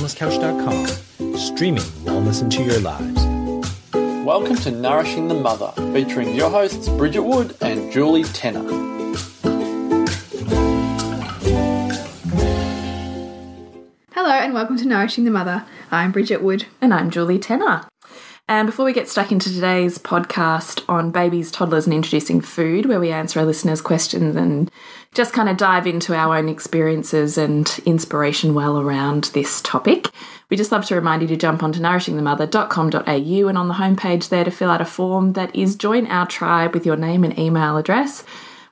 wellnesscouch.com, streaming wellness into your lives. Welcome to Nourishing the Mother, featuring your hosts Bridget Wood and Julie Tenner. Hello and welcome to Nourishing the Mother. I'm Bridget Wood. And I'm Julie Tenner. And before we get stuck into today's podcast on babies, toddlers, and introducing food, where we answer our listeners' questions and just kind of dive into our own experiences and inspiration well around this topic, we just love to remind you to jump onto nourishingthemother.com.au and on the homepage there to fill out a form that is join our tribe with your name and email address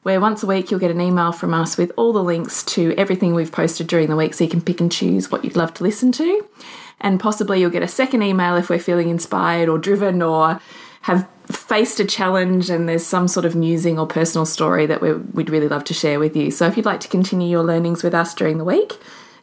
where once a week you'll get an email from us with all the links to everything we've posted during the week so you can pick and choose what you'd love to listen to and possibly you'll get a second email if we're feeling inspired or driven or have faced a challenge and there's some sort of musing or personal story that we would really love to share with you. So if you'd like to continue your learnings with us during the week,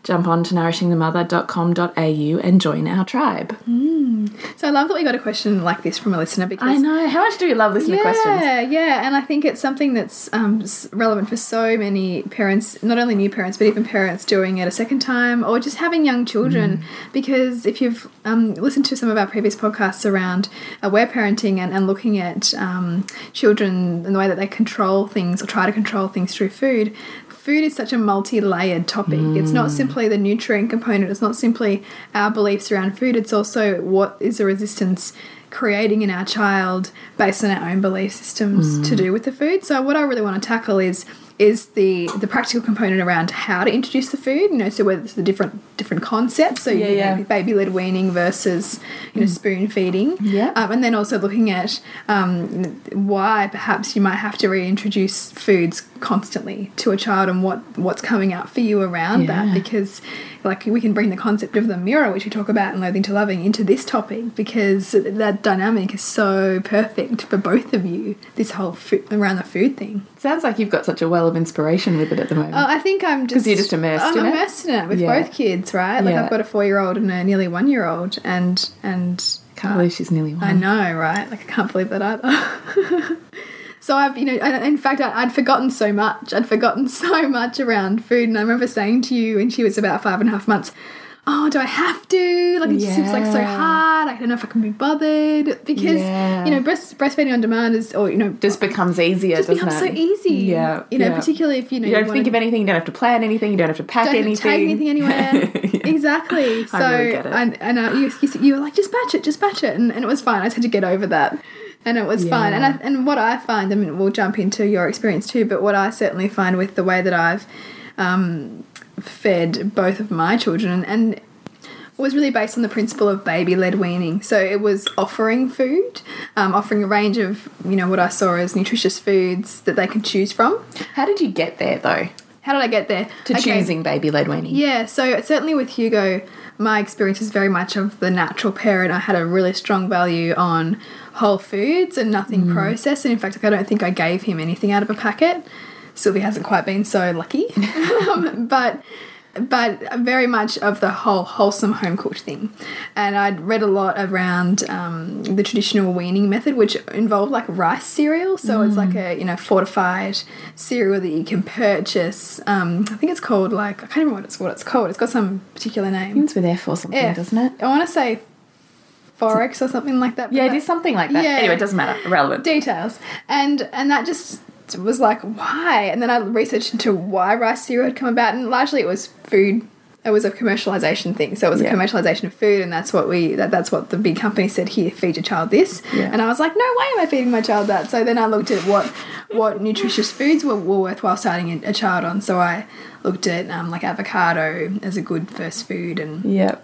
jump on to nourishingthemother.com.au and join our tribe. Mm. So I love that we got a question like this from a listener because I know how much do we love listener yeah, questions? Yeah, yeah, and I think it's something that's um, relevant for so many parents, not only new parents but even parents doing it a second time or just having young children. Mm. Because if you've um, listened to some of our previous podcasts around aware parenting and, and looking at um, children and the way that they control things or try to control things through food, food is such a multi-layered topic. Mm. It's not simply the nutrient component. It's not simply our beliefs around food. It's also what is the resistance creating in our child based on our own belief systems mm. to do with the food. So what I really want to tackle is is the the practical component around how to introduce the food. You know, so whether it's the different different concepts, so yeah, yeah. baby led weaning versus you know mm. spoon feeding, yeah, um, and then also looking at um, why perhaps you might have to reintroduce foods constantly to a child and what what's coming up for you around yeah. that because like we can bring the concept of the mirror which we talk about in loathing to loving into this topic because that dynamic is so perfect for both of you this whole food, around the food thing sounds like you've got such a well of inspiration with it at the moment oh, i think i'm just because you're just immersed i'm in immersed it. in it with yeah. both kids right like yeah. i've got a four-year-old and a nearly one-year-old and and can't believe she's nearly one i know right like i can't believe that either So I've, you know, in fact, I'd forgotten so much. I'd forgotten so much around food. And I remember saying to you when she was about five and a half months, oh, do I have to? Like, it yeah. seems like so hard. I don't know if I can be bothered because yeah. you know, breast, breastfeeding on demand is, or you know, just becomes easier. Just becomes it? so easy. Yeah, you know, yeah. particularly if you know you don't you think of anything, you don't have to plan anything, you don't have to pack don't anything, take anything anywhere. Exactly. So I really get it. and, and uh, you, you, you were like, just batch it, just batch it, and, and it was fine. I just had to get over that and it was yeah. fine. And I, and what I find, I mean, we'll jump into your experience too, but what I certainly find with the way that I've um, fed both of my children and was really based on the principle of baby led weaning. So it was offering food, um, offering a range of, you know, what I saw as nutritious foods that they could choose from. How did you get there though? How did I get there? To okay. choosing baby led weaning? Yeah, so certainly with Hugo, my experience is very much of the natural parent. I had a really strong value on whole foods and nothing mm. processed. And in fact, like, I don't think I gave him anything out of a packet. Sylvie hasn't quite been so lucky, um, but but very much of the whole wholesome home cooked thing. And I'd read a lot around um, the traditional weaning method, which involved like rice cereal. So mm. it's like a you know fortified cereal that you can purchase. Um, I think it's called like I can't remember what it's what it's called. It's got some particular name. It's with F or something, F. doesn't it? I want to say Farex or something like that. Yeah, it is something like that. Yeah. Anyway, it doesn't matter. Irrelevant. Details. And and that just was like, why? And then I researched into why rice cereal had come about, and largely it was food. It was a commercialization thing, so it was yeah. a commercialization of food, and that's what we that, that's what the big company said. Here, feed your child this, yeah. and I was like, no way am I feeding my child that. So then I looked at what what nutritious foods were, were worthwhile starting a, a child on. So I looked at um, like avocado as a good first food, and yeah,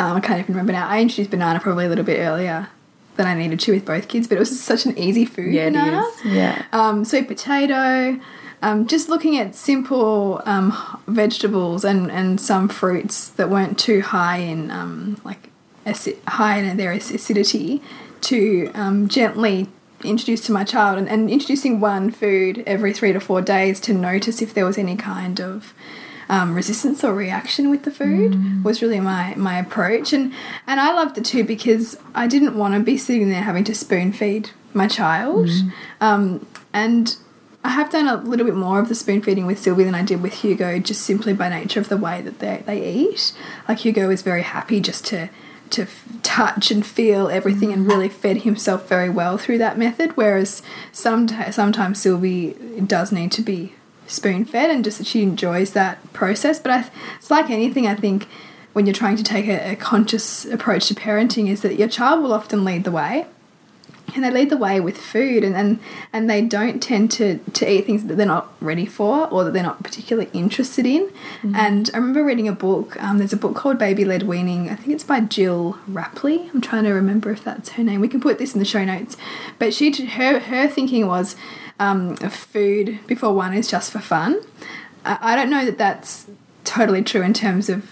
um, I can't even remember now. I introduced banana probably a little bit earlier than I needed to with both kids, but it was such an easy food. Yeah, banana. Yeah. Um, sweet potato. Um, just looking at simple um, vegetables and, and some fruits that weren't too high in um, like high in their acidity to um, gently introduce to my child and, and introducing one food every three to four days to notice if there was any kind of um, resistance or reaction with the food mm. was really my my approach and and I loved it too because I didn't want to be sitting there having to spoon feed my child mm. um, and I have done a little bit more of the spoon feeding with Sylvie than I did with Hugo, just simply by nature of the way that they, they eat. Like Hugo is very happy just to to f- touch and feel everything and really fed himself very well through that method. Whereas some sometimes Sylvie does need to be spoon fed and just that she enjoys that process. But I, it's like anything. I think when you're trying to take a, a conscious approach to parenting, is that your child will often lead the way and they lead the way with food and, and and they don't tend to to eat things that they're not ready for or that they're not particularly interested in mm. and i remember reading a book um, there's a book called baby led weaning i think it's by gill rapley i'm trying to remember if that's her name we can put this in the show notes but she her her thinking was um, food before one is just for fun. I, don't know that that's totally true in terms of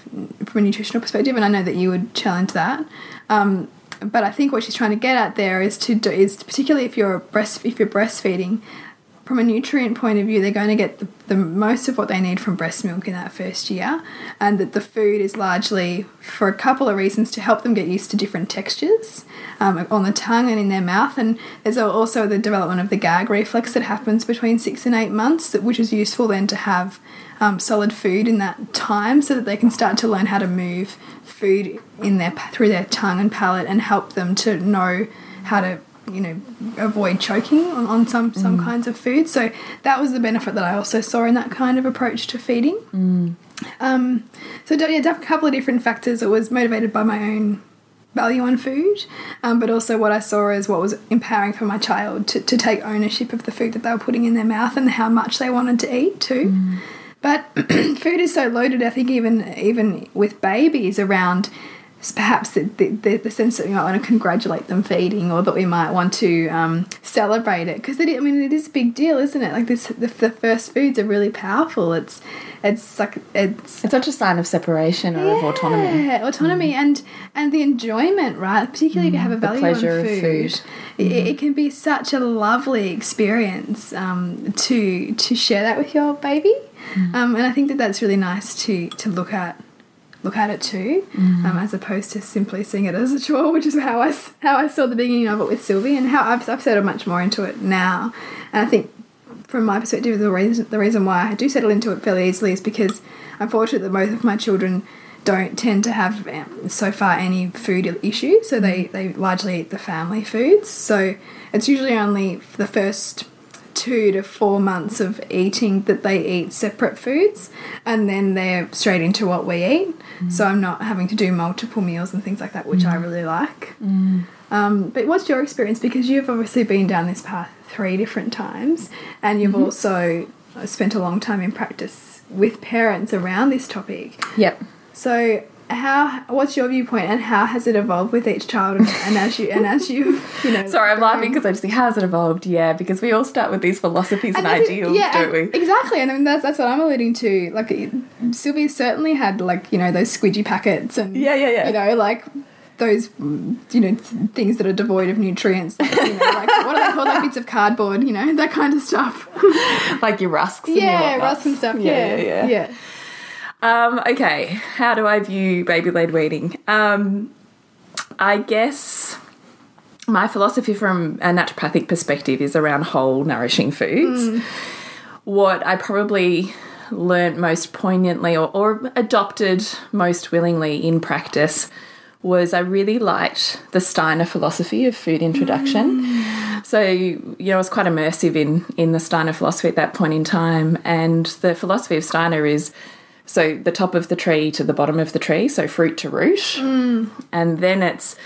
from a nutritional perspective and i know that you would challenge that. Um, but I think what she's trying to get at there is to do, is particularly if you're breast if you're breastfeeding, from a nutrient point of view, they're going to get the, the, most of what they need from breast milk in that first year, and that the food is largely for a couple of reasons to help them get used to different textures um, on the tongue and in their mouth. And there's also the development of the gag reflex that happens between six and eight months, which is useful then to have um, solid food in that time so that they can start to learn how to move food in their through their tongue and palate and help them to know how to you know avoid choking on, on some some mm. kinds of food so that was the benefit that i also saw in that kind of approach to feeding mm. um, so yeah a couple of different factors it was motivated by my own value on food um, but also what i saw as what was empowering for my child to, to take ownership of the food that they were putting in their mouth and how much they wanted to eat too mm. But food is so loaded. I think even even with babies around perhaps the, the, the, sense that we might want to congratulate them feeding or that we might want to um, celebrate it because I mean it is a big deal isn't it like this the, the, first foods are really powerful it's it's like it's it's such a sign of separation or yeah, of autonomy autonomy mm. and and the enjoyment right particularly mm, if you have a mm, value on food, food. It, it, mm. can be such a lovely experience um, to to share that with your baby Mm. Um, and I think that that's really nice to to look at look at it too, mm. um, as opposed to simply seeing it as a chore, which is how I how I saw the beginning of it with Sylvie, and how I've, I've settled much more into it now. And I think, from my perspective, the reason the reason why I do settle into it fairly easily is because I'm fortunate that both of my children don't tend to have um, so far any food issues, so they they largely eat the family foods. So it's usually only the first two to four months of eating that they eat separate foods and then they're straight into what we eat. Mm. So I'm not having to do multiple meals and things like that, which mm. I really like. Mm. Um, but what's your experience? Because you've obviously been down this path three different times and you've -hmm. also spent a long time in practice with parents around this topic. Yep. So how what's your viewpoint and how has it evolved with each child and, and as you and as you you know sorry i'm laughing um, because i just think how has it evolved? Yeah because we all start with these philosophies and, and ideals yeah, don't we? exactly and I mean, that's that's what i'm alluding to. Like sylvie certainly had like you know those squidgy packets and yeah yeah yeah. you know like those you know things that are devoid of nutrients like, you know, like what are they called? Like bits of cardboard you know that kind of stuff. Like your rusks yeah your rusks and stuff. Yeah yeah, yeah. yeah. Um, okay, how do I view baby led weaning? Um, I guess my philosophy from a naturopathic perspective is around whole, nourishing foods. Mm. What I probably learnt most poignantly or, or adopted most willingly in practice was I really liked the Steiner philosophy of food introduction. Mm. So, you know, I was quite immersive in, in the Steiner philosophy at that point in time. And the philosophy of Steiner is so the top of the tree to the bottom of the tree, so fruit to root. Mm. And then it's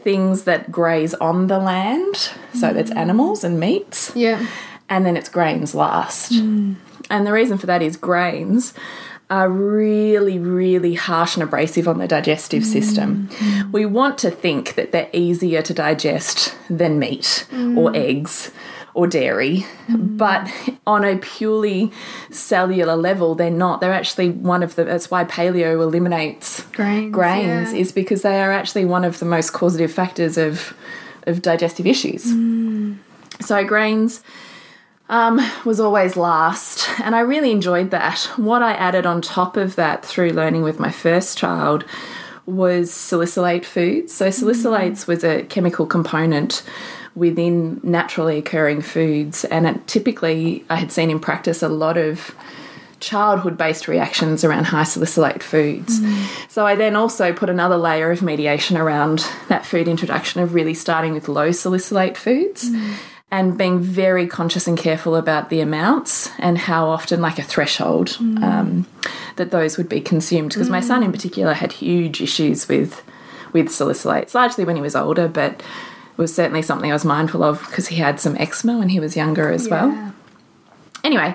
things that graze on the land, so mm. that's animals and meats. Yeah. And then it's grains last. Mm. And the reason for that is grains are really, really harsh and abrasive on the digestive system. Mm. We want to think that they're easier to digest than meat or eggs or dairy, mm. but on a purely cellular level, they're not. They're actually one of the. That's why paleo eliminates grains. Grains yeah. is because they are actually one of the most causative factors of of digestive issues. Mm. So grains. Um, was always last, and I really enjoyed that. What I added on top of that through learning with my first child was salicylate foods. So, salicylates was a chemical component within naturally occurring foods. And it, typically, I had seen in practice a lot of childhood based reactions around high salicylate foods. Mm. So I then also put another layer of mediation around that food introduction of really starting with low salicylate foods. Mm. And being very conscious and careful about the amounts and how often, like a threshold, mm. um, that those would be consumed. Because my son, in particular, had huge issues with with salicylates, largely when he was older, but was certainly something I was mindful of because he had some eczema when he was younger as well anyway,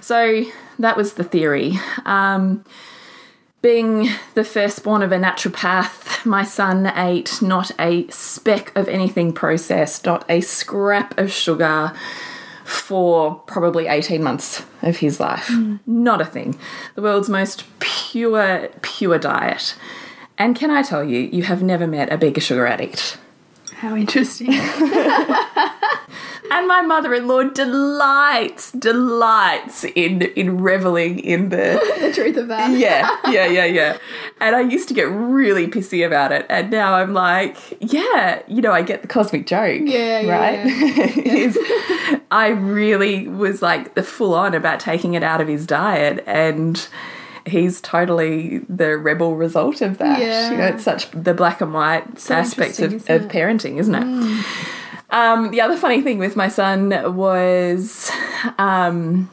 so that was the theory. Um, being the firstborn of a naturopath, my son ate not a speck of anything processed, not a scrap of sugar for probably 18 months of his life. Not a thing. The world's most pure, pure diet. And can I tell you, you have never met a bigger sugar addict. How interesting. And my mother-in-law delights, delights in in reveling in the the truth of that. yeah, yeah, yeah, yeah. And I used to get really pissy about it, and now I'm like, yeah, you know, I get the cosmic joke, Yeah, yeah, right? Is I really was like the full on about taking it out of his diet, and he's totally the rebel result of that. Yeah. You know, it's such the black and white So aspects of, of isn't it? Mm. parenting, isn't it? Um, the other funny thing with my son was um,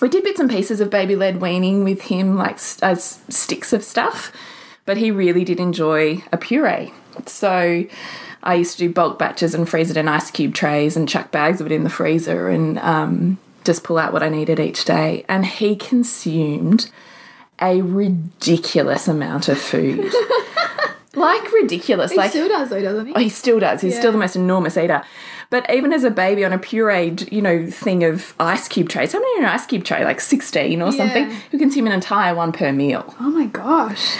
we did bits and pieces of baby led weaning with him, like as sticks of stuff, but he really did enjoy a puree. So I used to do bulk batches and freeze it in ice cube trays and chuck bags of it in the freezer and um, just pull out what I needed each day. And he consumed a ridiculous amount of food. like ridiculous. He like still does though, doesn't he? Oh, he still does. He's Yeah. still the most enormous eater. But even as a baby on a pureed, you know, thing of ice cube trays, how many in an ice cube tray? Like 16 or something? Who consume an entire one per meal. Oh my gosh.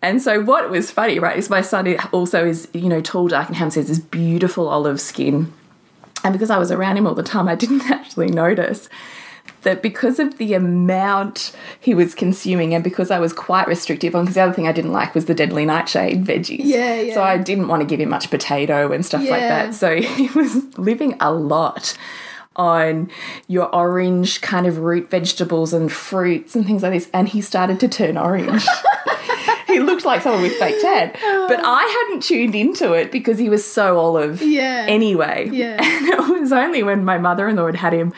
And so what was funny, right, is my son also is, you know, tall, dark, and handsome, has this beautiful olive skin. And because I was around him all the time, I didn't actually notice that because of the amount he was consuming and because I was quite restrictive on, because the other thing I didn't like was the deadly nightshade veggies. Yeah, yeah. So I didn't want to give him much potato and stuff like that. So he was living a lot on your orange kind of root vegetables and fruits and things like this. And he started to turn orange. he looked like someone with fake tan. But I hadn't tuned into it because he was so olive Yeah. anyway. Yeah. And it was only when my mother in law had had him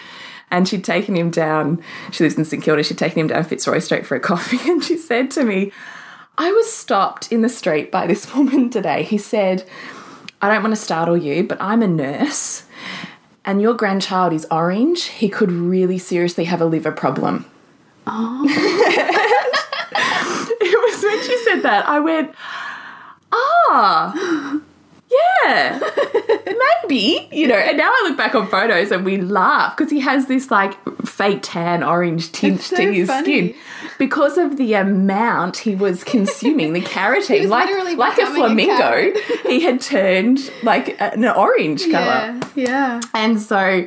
and she'd taken him down, she lives in St Kilda, she'd taken him down Fitzroy Street for a coffee and she said to me, I was stopped in the street by this woman today. He said, I don't want to startle you, but I'm a nurse and your grandchild is orange. He could really seriously have a liver problem. Oh. it was when she said that, I went, ah, yeah, maybe, you know. And now I look back on photos and we laugh because he has this like fake tan orange tint so to his funny. skin because of the amount he was consuming, the carotene, like like a becoming a flamingo. he had turned like an orange color. Yeah. Yeah. And so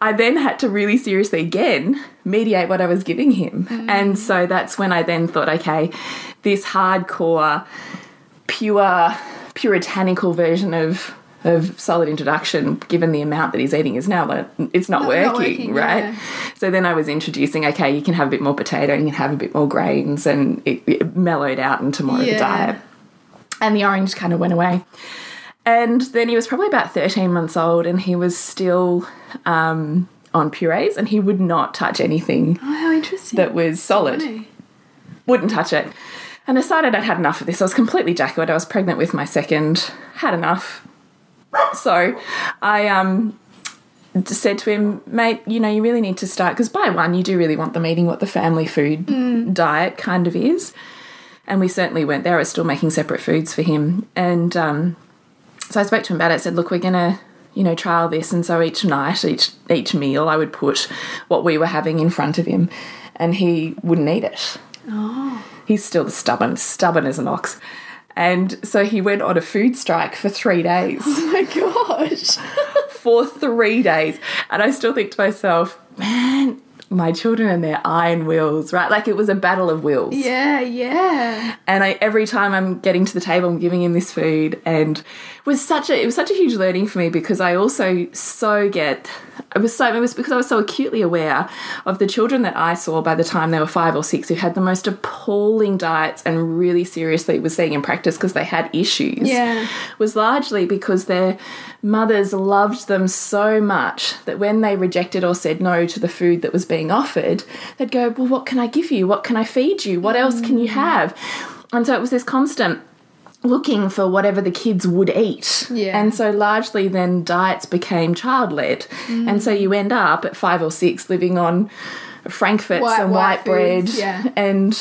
I then had to really seriously again mediate what I was giving him. Mm. And so that's when I then thought, okay, this hardcore, pure, puritanical version of of solid introduction, given the amount that he's eating, is now like it's not, Not- working, not working, right? yeah. So then I was introducing, okay, you can have a bit more potato, and you can have a bit more grains, and it, it mellowed out into more of Yeah. a diet. And the orange kind of went away. And then he was probably about 13 months old and he was still um, on purees and he would not touch anything Oh, how interesting. that was solid. Wouldn't touch it. And I decided I'd had enough of this. I was completely jackoed. I was pregnant with my second, had enough. So I um, said to him, mate, you know, you really need to start because by one, you do really want them eating what the family food diet kind of is. And we certainly weren't there. I was still making separate foods for him. And um, so I spoke to him about it. said, look, we're gonna, you know, trial this. And so each night, each each meal, I would put what we were having in front of him, and he wouldn't eat it. Oh. He's still the stubborn, stubborn as an ox. And so he went on a food strike for three days. Oh my gosh. for three days. And I still think to myself, man, my children and their iron wills, right? Like it was a battle of wills. Yeah, yeah. And I every time I'm getting to the table, I'm giving him this food, and it was such a it was such a huge learning for me because I also so get it was so it was because I was so acutely aware of the children that I saw by the time they were five or six who had the most appalling diets and really seriously was seeing in practice because they had issues. Yeah. was largely because their mothers loved them so much that when they rejected or said no to the food that was being offered, they'd go, Well, what can I give you? What can I feed you? What else can you mm. have? And so it was this constant looking for whatever the kids would eat. Yeah. And so largely then diets became child led. Mm. And so you end up at five or six living on frankfurts White- and white white, bread yeah. and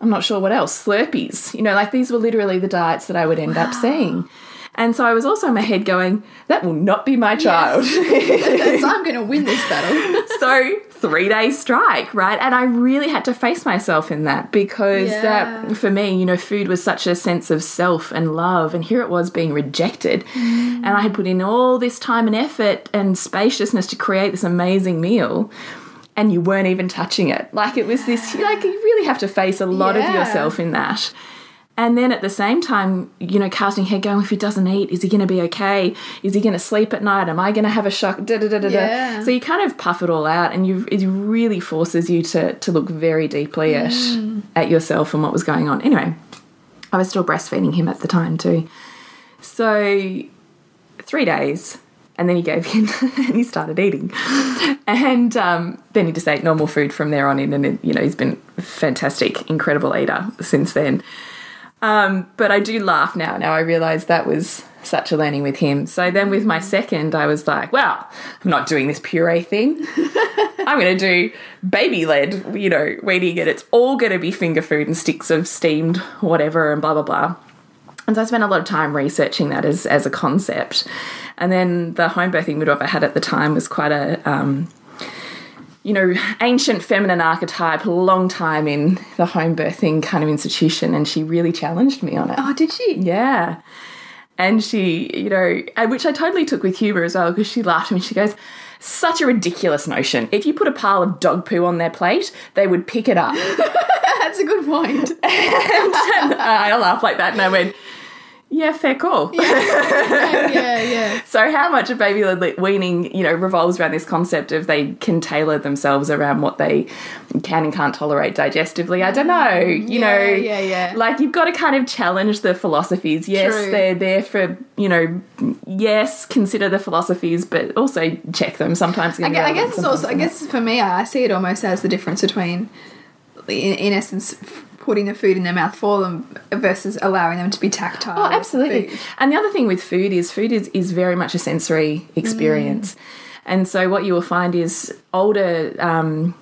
I'm not sure what else, Slurpees. You know, like these were literally the diets that I would end up seeing. And so I was also in my head going, that will not be my child. so I'm going to win this battle. so three day strike, right? And I really had to face myself in that because Yeah. that for me, you know, food was such a sense of self and love, and here it was being rejected. Mm. And I had put in all this time and effort and spaciousness to create this amazing meal. And you weren't even touching it. Like it was this, like you really have to face a lot of yourself in that. And then at the same time, you know, casting head going, if he doesn't eat, is he going to be okay? Is he going to sleep at night? Am I going to have a shock? Da, da, da, da, Yeah. So you kind of puff it all out, and you it really forces you to to look very deeply at at yourself and what was going on. Anyway, I was still breastfeeding him at the time too. So three days, and then he gave in and he started eating. And um, then he just ate normal food from there on in, and you know he's been fantastic, incredible eater since then. Um, but I do laugh now. Now I realise that was such a learning with him. So then with my second, I was like, well, I'm not doing this puree thing. I'm going to do baby led, you know, weaning it. It's all going to be finger food and sticks of steamed whatever and blah, blah, blah. And so I spent a lot of time researching that as, as a concept. And then the home birthing midwife I had at the time was quite a, um, you know, ancient feminine archetype, long time in the home birthing kind of institution. And she really challenged me on it. oh, did she? Yeah. And she, you know, which I totally took with humour as well because she laughed at me. She goes, such a ridiculous notion. If you put a pile of dog poo on their plate, they would pick it up. That's a good point. and I laughed like that and I went, yeah, fair call. yeah, yeah. yeah. So how much of baby led weaning, you know, revolves around this concept of they can tailor themselves around what they can and can't tolerate digestively. I don't know. You Yeah, know, yeah, yeah. Like you've got to kind of challenge the philosophies. Yes, True. they're there for you know, yes, consider the philosophies, but also check them. Sometimes I, gue- I guess it's also. I guess for me, I see it almost as the difference between, in, in essence, putting the food in their mouth for them versus allowing them to be tactile. Oh, absolutely. food. And the other thing with food is food is, is very much a sensory experience. And so what you will find is older um,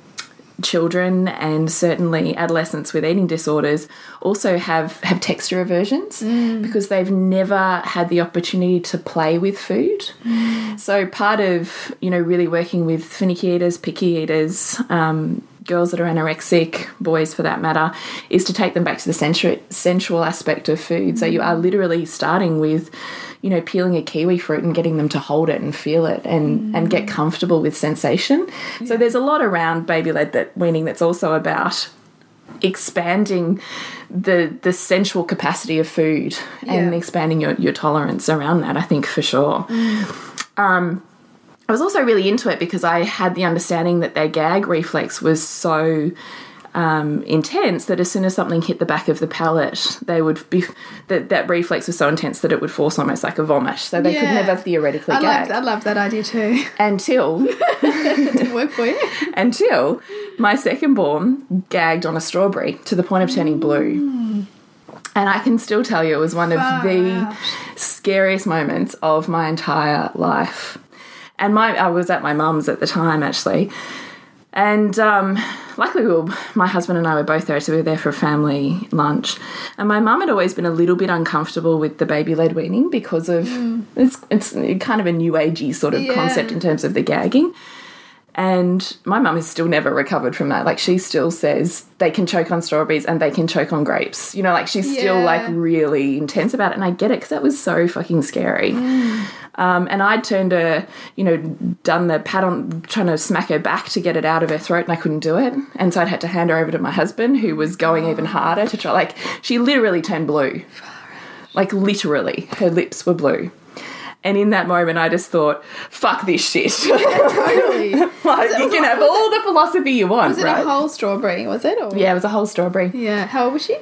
children and certainly adolescents with eating disorders also have, have texture aversions because they've never had the opportunity to play with food. So part of, you know, really working with finicky eaters, picky eaters, um, girls that are anorexic, boys for that matter, is to take them back to the sensual, sensual aspect of food. So you are mm. literally starting with, you know, peeling a kiwi fruit and getting them to hold it and feel it and, mm. and get comfortable with sensation. So there's a lot around baby led that weaning that's also about expanding the the sensual capacity of food and expanding your, your tolerance around that, I think for sure. Mm. Um, I was also really into it because I had the understanding that their gag reflex was so um, intense that as soon as something hit the back of the palate, they would be that that reflex was so intense that it would force almost like a vomit. So they could never theoretically I gag love, I love that idea too. until Did it work for you? until my second born gagged on a strawberry to the point of turning blue. And I can still tell you it was one of Far the out. scariest moments of my entire life. And my I was at my mum's at the time actually. And um, luckily, we were, my husband and I were both there, so we were there for a family lunch. And my mum had always been a little bit uncomfortable with the baby led weaning because of it's it's kind of a new agey sort of Yeah. concept in terms of the gagging. And my mum has still never recovered from that. Like she still says they can choke on strawberries and they can choke on grapes. You know, like she's still like really intense about it. And I get it because that was so fucking scary. Um, and I'd turned her, you know, done the pat on, trying to smack her back to get it out of her throat, and I couldn't do it. And so I'd had to hand her over to my husband, who was going even harder to try. Like, she literally turned blue. Like, literally, her lips were blue. And in that moment, I just thought, fuck this shit. Totally. like, you can have all the philosophy you want, Was it right? a whole strawberry? Was it? Or? yeah, it was a whole strawberry. Yeah. How old was she?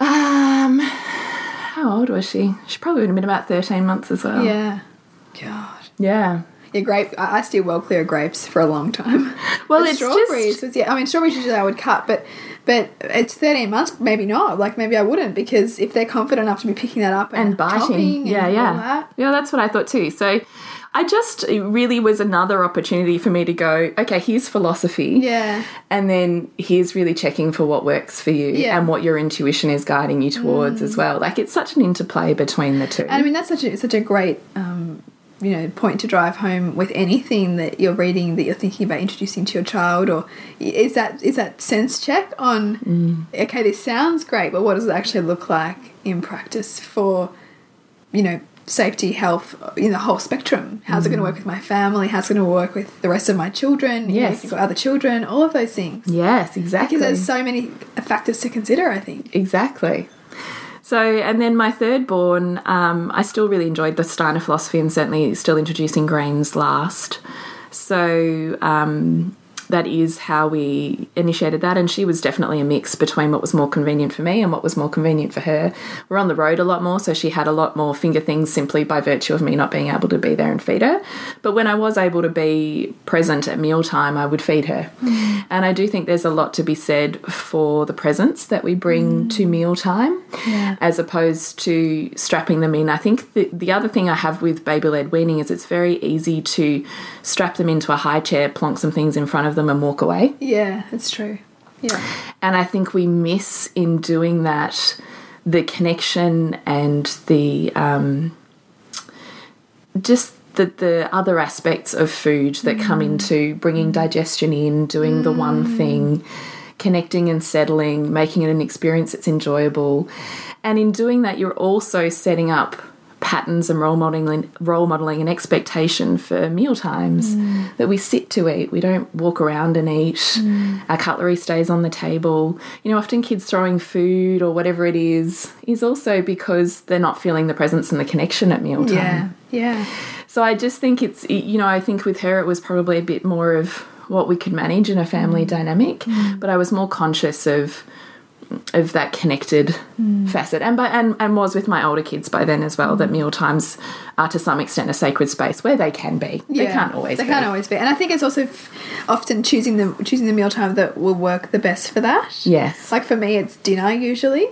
Um, how old was she? She probably would have been about 13 months as well. Yeah. God. Yeah. Yeah, grape. I, I steer well clear of grapes for a long time. Well, But it's strawberries. just- was- yeah, I mean, strawberries usually I would cut, but but it's thirteen months. Maybe not. Like maybe I wouldn't because if they're confident enough to be picking that up and, and biting. yeah, and yeah. all that. Yeah, that's what I thought too. So I just, it really was another opportunity for me to go, okay, here's philosophy. Yeah. And then here's really checking for what works for you Yeah. Mm. and what your intuition is guiding you towards as well. Like it's such an interplay between the two. And I mean, that's such a such a great. Um, you know, point to drive home with anything that you're reading that you're thinking about introducing to your child, or is that is that sense check on? Mm. Okay, this sounds great, but what does it actually look like in practice for, you know, safety, health, in the whole spectrum? How's it going to work with my family? How's it going to work with the rest of my children? You know, Yes. if you've got other children, all of those things. yes, exactly. Because there's so many factors to consider. I think. Exactly. So, and then my third born, um, I still really enjoyed the Steiner philosophy and certainly still introducing grains last. So, um, that is how we initiated that. And she was definitely a mix between what was more convenient for me and what was more convenient for her. We're on the road a lot more, so she had a lot more finger things simply by virtue of me not being able to be there and feed her. But when I was able to be present at mealtime, I would feed her. Mm. And I do think there's a lot to be said for the presence that we bring mm. to mealtime as opposed to strapping them in. I think the, the other thing I have with baby led weaning is it's very easy to strap them into a high chair, plonk some things in front of them, and walk away. Yeah, it's true. Yeah. And I think we miss in doing that the connection and the um, just the, the other aspects of food that come into bringing digestion in, doing the one thing, connecting and settling, making it an experience that's enjoyable. And in doing that, you're also setting up patterns and role modeling role modeling and expectation for meal times mm. that we sit to eat. We don't walk around and eat. Mm. Our cutlery stays on the table. You know often kids throwing food or whatever it is is also because they're not feeling the presence and the connection at mealtime Yeah. Yeah. so I just think it's, you know, I think with her it was probably a bit more of what we could manage in a family mm. dynamic, but I was more conscious of of that connected hmm. facet. And by and, and was with my older kids by then as well that hmm. meal times are to some extent a sacred space where they can be. They can't always They be. can't always be, and I think it's also f- often choosing the choosing the mealtime that will work the best for that. yes. Like for me, it's dinner usually.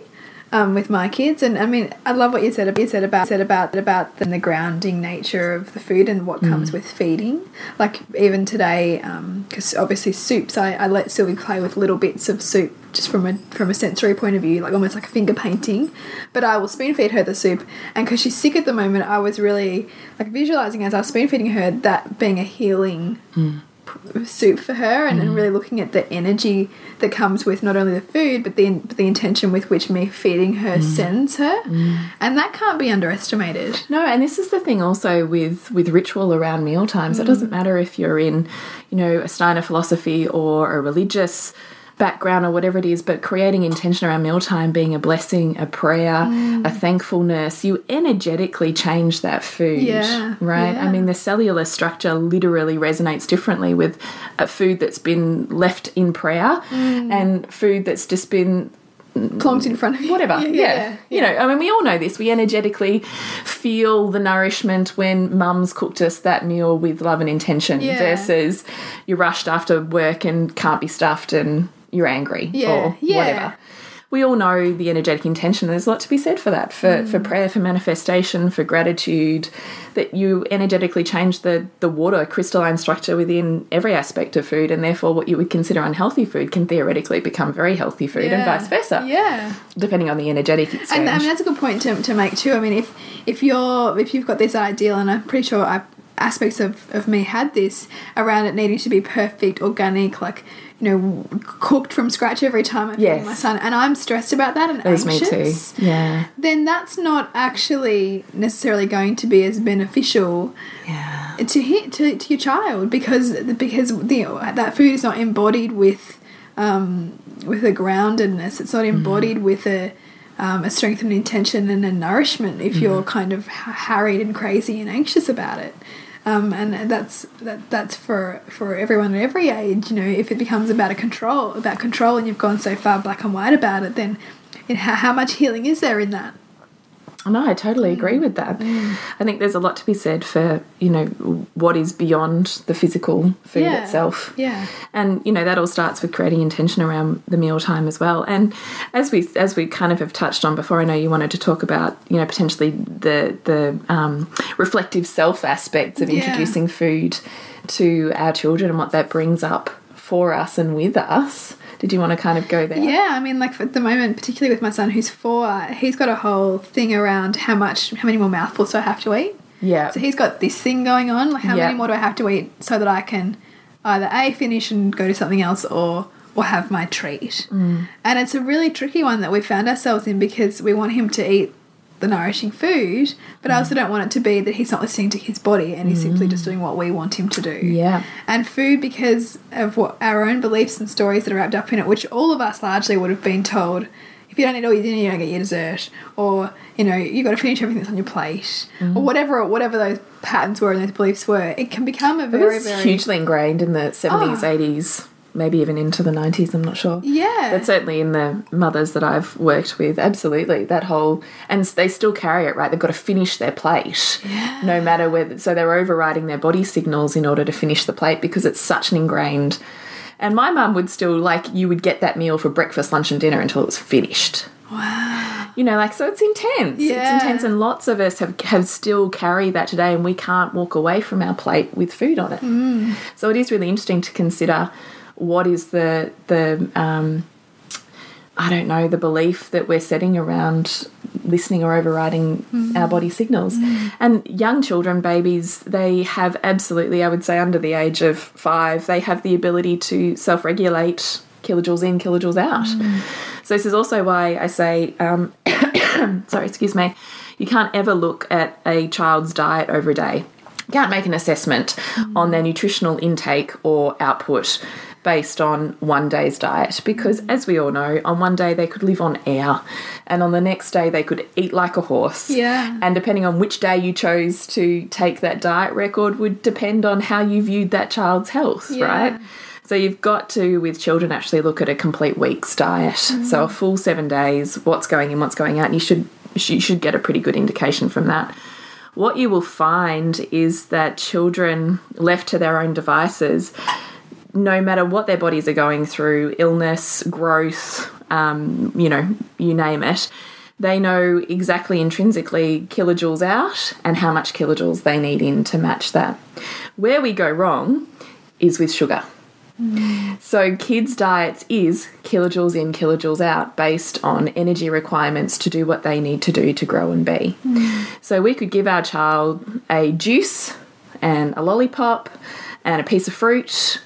Um, with my kids, and I mean, I love what you said. You said about said about about the, the grounding nature of the food and what Mm. comes with feeding. Like even today, because obviously soups, I, I let Sylvie play with little bits of soup just from a from a sensory point of view, like almost like a finger painting. But I will spoon feed her the soup, and because she's sick at the moment, I was really like visualizing as I was spoon feeding her that being a healing soup for her and, and mm. really looking at the energy that comes with not only the food but the but the intention with which me feeding her mm. sends her. Mm. And that can't be underestimated. No, and this is the thing also with with ritual around meal times. It doesn't matter if you're in, you know, a Steiner philosophy or a religious background or whatever it is, but creating intention around mealtime being a blessing, a prayer, a mm. thankfulness, you energetically change that food. Yeah, Right? yeah. I mean the cellular structure literally resonates differently with a food that's been left in prayer mm. and food that's just been plonked in front of you whatever. yeah, Yeah, yeah, You know, I mean, we all know this. We energetically feel the nourishment when mum's cooked us that meal with love and intention Yeah. versus you're rushed after work and can't be stuffed and you're angry Yeah, or yeah. whatever. We all know the energetic intention. There's a lot to be said for that, for, Mm. for prayer, for manifestation, for gratitude, that you energetically change the, the water crystalline structure within every aspect of food, and therefore what you would consider unhealthy food can theoretically become very healthy food, and vice versa yeah depending on the energetic exchange. and I mean that's a good point to, to make too. I mean, if if you're if you've got this ideal, and I'm pretty sure I aspects of, of me had this around it needing to be perfect, organic, like you know, cooked from scratch every time I feed Yes. my son, and I'm stressed about that and There's me anxious. too. Yeah. Then that's not actually necessarily going to be as beneficial Yeah. to hit to, to your child because because the, that food is not embodied with um, with a groundedness. It's not embodied with a um, a strength and intention and a nourishment. If you're kind of harried and crazy and anxious about it. Um, and that's that, that's for for everyone at every age. You know, if it becomes about a control about control, and you've gone so far black and white about it, then how, how much healing is there in that? No, I totally agree with that. I think there's a lot to be said for, you know, what is beyond the physical food Yeah. itself. Yeah. And you know that all starts with creating intention around the mealtime as well. And as we as we kind of have touched on before, I know you wanted to talk about you know potentially the the um, reflective self aspects of Yeah. introducing food to our children and what that brings up for us and with us. Did you want to kind of go there? Yeah, I mean, like at the moment, particularly with my son who's four, he's got a whole thing around how much, how many more mouthfuls do I have to eat. Yeah. So he's got this thing going on, like how Yeah. many more do I have to eat so that I can either a finish and go to something else or or have my treat. Mm. And it's a really tricky one that we found ourselves in because we want him to eat the nourishing food, but Mm. I also don't want it to be that he's not listening to his body and he's simply just doing what we want him to do. Yeah. And food, because of what our own beliefs and stories that are wrapped up in it, which all of us largely would have been told if you don't eat all your dinner, you don't get your dessert, or you know, you've got to finish everything that's on your plate, Mm-hmm. or whatever, whatever those patterns were and those beliefs were. It can become a very, very hugely ingrained in the 70s, Oh. 80s, maybe even into the 90s, I'm not sure. yeah, But certainly in the mothers that I've worked with, absolutely that whole, and they still carry it, right? They've got to finish their plate, no matter whether. So they're overriding their body signals in order to finish the plate because it's such an ingrained. And my mum would still like you would get that meal for breakfast, lunch, and dinner until it was finished. wow, You know, like so it's intense. Yeah. It's intense, and lots of us have have still carry that today, and we can't walk away from our plate with food on it. Mm. So it is really interesting to consider what is the the um, I don't know the belief that we're setting around listening or overriding our body signals. And young children, babies, they have absolutely, I would say, under the age of five, they have the ability to self regulate kilojoules in, kilojoules out. So this is also why I say, um, sorry, excuse me, you can't ever look at a child's diet over a day. You can't make an assessment on their nutritional intake or output based on one day's diet because, as we all know, on one day they could live on air, and on the next day they could eat like a horse. Yeah. And depending on which day you chose to take that diet record, would depend on how you viewed that child's health, Yeah. right? So you've got to, with children, actually look at a complete week's diet. Mm-hmm. So a full seven days, what's going in, what's going out. And you should you should get a pretty good indication from that. What you will find is that children left to their own devices, no matter what their bodies are going through, illness, growth, um, you know, you name it, they know exactly intrinsically kilojoules out and how much kilojoules they need in to match that. Where we go wrong is with sugar. So, kids' diets is kilojoules in, kilojoules out based on energy requirements to do what they need to do to grow and be. So, we could give our child a juice and a lollipop and a piece of fruit,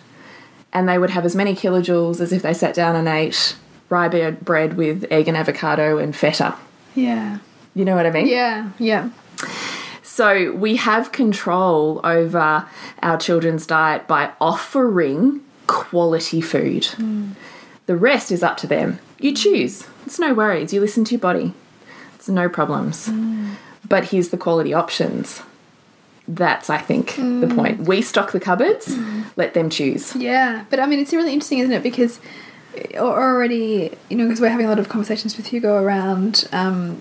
and they would have as many kilojoules as if they sat down and ate rye bread bread with egg and avocado and feta. yeah, You know what I mean? yeah, yeah, So we have control over our children's diet by offering quality food. Hmm. The rest is up to them. You choose. It's no worries. You listen to your body. It's no problems. Hmm. But here's the quality options. That's, I think, the mm. point. We stock the cupboards, mm. let them choose. yeah. But I mean, it's really interesting, isn't it? Because uh, already, you know, because we're having a lot of conversations with Hugo around. Um,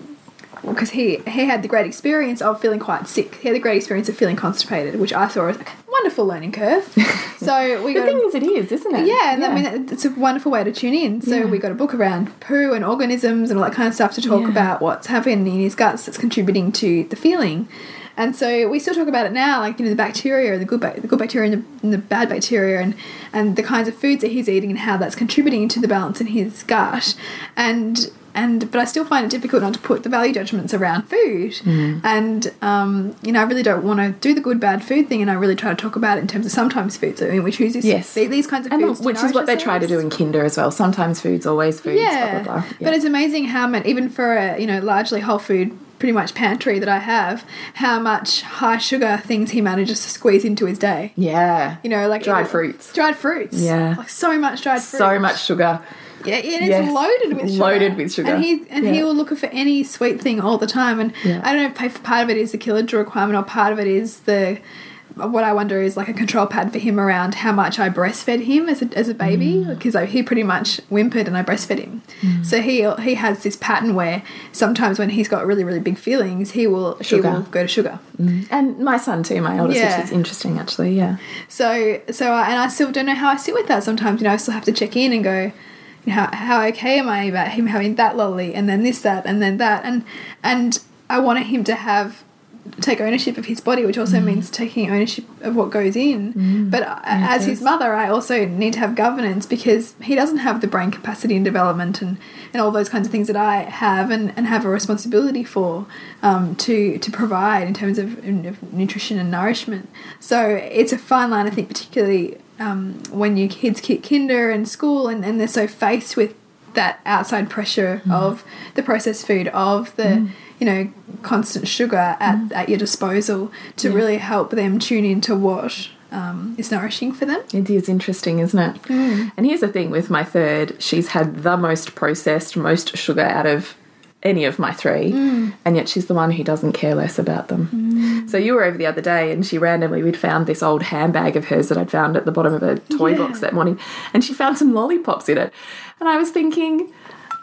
because he he had the great experience of feeling quite sick. He had the great experience of feeling constipated, which I saw as a wonderful learning curve. So we The got thing is, it is, isn't it? yeah, and I mean it's a wonderful way to tune in. So Yeah. we got a book around poo and organisms and all that kind of stuff to talk Yeah. about what's happening in his guts that's contributing to the feeling. And so we still talk about it now, like you know the bacteria, the good the good bacteria and the, and the bad bacteria, and and the kinds of foods that he's eating and how that's contributing to the balance in his gut. And and but I still find it difficult not to put the value judgments around food. Mm. And um, you know, I really don't want to do the good bad food thing, and I really try to talk about it in terms of sometimes foods. I mean, we choose this, Yes. these kinds of And foods, which is what they try to do in kinder as well. Sometimes foods, always foods. Yeah. Blah, blah, blah. but it's amazing how much, even for a you know largely whole food, pretty much pantry that I have, how much high sugar things he manages to squeeze into his day. yeah. You know, like Dried fruits. dried fruits. Yeah. like so much dried fruit. So much sugar. Yeah, and it's Yes. loaded with sugar. Loaded with sugar. And he and he will look for any sweet thing all the time. And Yeah. I don't know if part of it is the kilojoule requirement or part of it is the what I wonder is like a control pad for him around how much I breastfed him as a, as a baby Mm. because he pretty much whimpered and I breastfed him. So he he has this pattern where sometimes when he's got really really big feelings he will Sugar. he will go to sugar. And my son too, my oldest, Yeah. which is interesting actually. Yeah. So so I, and I still don't know how I sit with that sometimes. You know, I still have to check in and go, how how okay am I about him having that lolly and then this that and then that and and I wanted him to have take ownership of his body, which Mm. also means taking ownership of what goes in. But I- as his mother, I also need to have governance because he doesn't have the brain capacity and development and, and all those kinds of things that I have and, and have a responsibility for um, to to provide in terms of, of nutrition and nourishment. So it's a fine line, I think, particularly um, when your kids hit kinder and school and, and they're so faced with that outside pressure of the processed food, of the you know constant sugar at, at your disposal, to really help them tune into what um, is nourishing for them. It is interesting, isn't it? Mm. And here's the thing with my third, she's had the most processed, most sugar out of any of my three, Mm. and yet she's the one who doesn't care less about them. So you were over the other day, and she randomly we'd found this old handbag of hers that I'd found at the bottom of a toy Yeah. box that morning, and she found some lollipops in it, and I was thinking.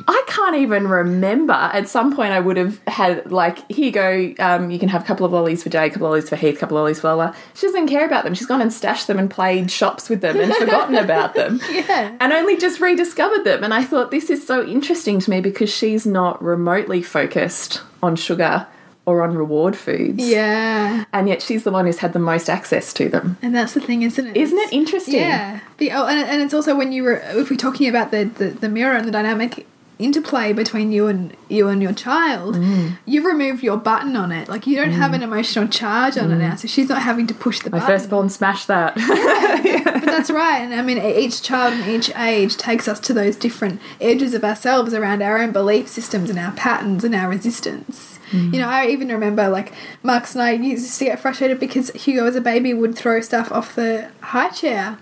I can't even remember. At some point, I would have had like, here you go. Um, you can have a couple of lollies for Jay, a couple of lollies for Heath, a couple of lollies for Lola. She doesn't care about them. She's gone and stashed them and played shops with them and forgotten about them. Yeah. And only just rediscovered them. And I thought this is so interesting to me because she's not remotely focused on sugar or on reward foods. Yeah. And yet she's the one who's had the most access to them. And that's the thing, isn't it? Isn't it interesting? Yeah. The, oh, and, and it's also when you were, if we're talking about the, the, the mirror and the dynamic interplay between you and you and your child, Mm. you've removed your button on it. Like you don't have an emotional charge on it now, so she's not having to push the Mm. My button. firstborn smashed that. but that's right. And I mean, each child and each age takes us to those different edges of ourselves around our own belief systems and our patterns and our resistance. Mm. You know, I even remember like Marcus and I used to get frustrated because Hugo as a baby would throw stuff off the high chair.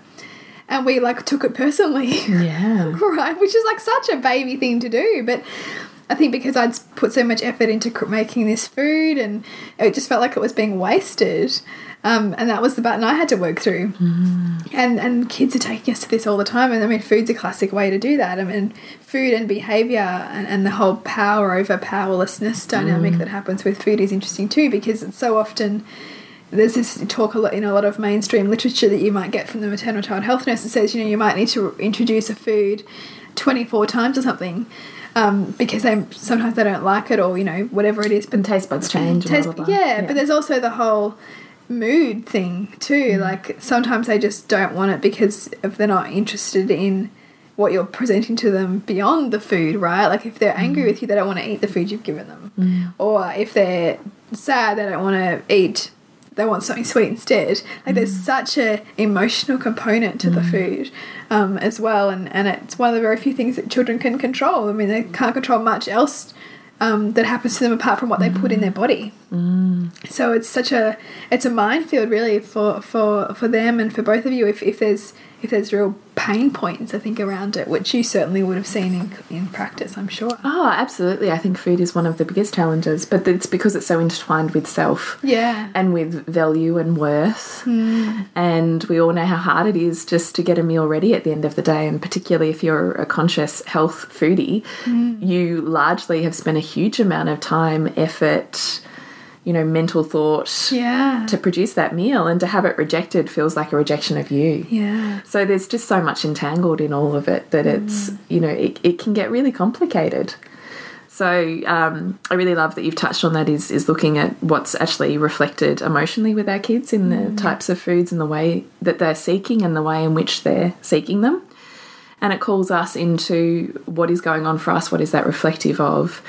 And we like took it personally. yeah. right? Which is like such a baby thing to do, but I think because I'd put so much effort into making this food, and it just felt like it was being wasted. Um, and that was the button I had to work through. And and kids are taking us to this all the time. And I mean, food's a classic way to do that. I mean, food and behavior and, and the whole power over powerlessness dynamic that happens with food is interesting too, because it's so often there's this talk a lot in a lot of mainstream literature that you might get from the maternal child health nurse that says you know you might need to introduce a food 24 times or something um, because they sometimes they don't like it or you know whatever it is. But And taste buds change. taste, blah, blah, blah. yeah, but there's also the whole mood thing too. Mm. Like sometimes they just don't want it because if they're not interested in what you're presenting to them beyond the food right? Like if they're angry mm. with you they don't want to eat the food you've given them. Mm. Or if they're sad they don't want to eat they want something sweet instead. Like there's such a emotional component to the food um, as well and, and it's one of the very few things that children can control. I mean they can't control much else um, that happens to them apart from what they put in their body. So it's such a it's a minefield really for for for them and for both of you. If, if there's if there's real pain points i think around it which you certainly would have seen in, in practice i'm sure Oh, absolutely. I think food is one of the biggest challenges, but it's because it's so intertwined with self. yeah and with value and worth. Hmm. And we all know how hard it is just to get a meal ready at the end of the day. And particularly if you're a conscious health foodie, hmm. you largely have spent a huge amount of time, effort, you know, mental thought yeah to produce that meal. And to have it rejected feels like a rejection of you. yeah So there's just so much entangled in all of it that it's, you know, it, it can get really complicated. So um, I really love that you've touched on that is is looking at what's actually reflected emotionally with our kids in the types of foods and the way that they're seeking and the way in which they're seeking them. and it calls us into what is going on for us, what is that reflective of,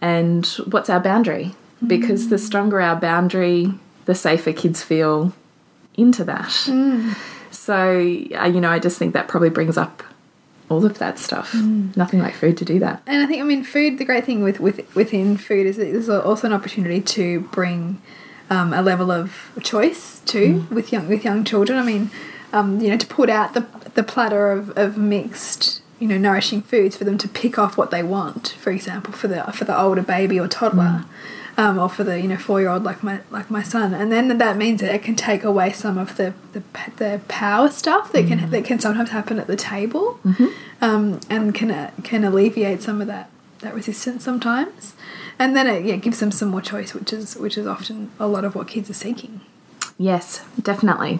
and what's our boundary. Because the stronger our boundary, the safer kids feel into that. So, uh, you know, I just think that probably brings up all of that stuff. Nothing like food to do that. And I think, I mean, food. The great thing with, with within food is that there's also an opportunity to bring um, a level of choice too with young with young children. I mean, um, you know, to put out the the platter of, of mixed, you know, nourishing foods for them to pick off what they want. For example, for the for the older baby or toddler. Um, or for the you know four year old like my like my son, and then that means that it can take away some of the the, the power stuff that can that can sometimes happen at the table, um, and can uh, can alleviate some of that that resistance sometimes, and then it yeah, gives them some more choice, which is which is often a lot of what kids are seeking. Yes, definitely.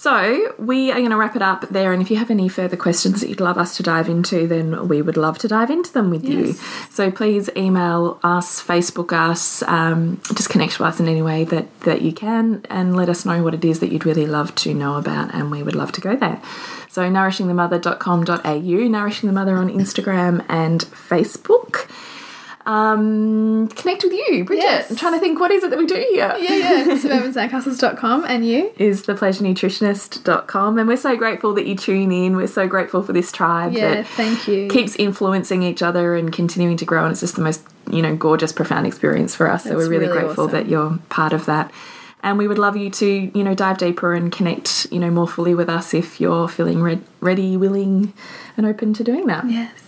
So, we are going to wrap it up there. And if you have any further questions that you'd love us to dive into, then we would love to dive into them with you. So, please email us, Facebook us, um, just connect with us in any way that, that you can, and let us know what it is that you'd really love to know about. And we would love to go there. So, nourishingthemother.com.au, Nourishing the Mother on Instagram and Facebook. Um, connect with you, Bridget. Yes. I'm trying to think, what is it that we do here? Yeah, yeah. Suburbansandcastles.com and you. is thepleasurenutritionist.com and we're so grateful that you tune in we're so grateful for this tribe Yeah, that thank you. keeps influencing each other and continuing to grow and it's just the most you know gorgeous profound experience for us so we're really, really grateful awesome. that you're part of that and we would love you to you know dive deeper and connect you know more fully with us if you're feeling re- ready willing and open to doing that Yes.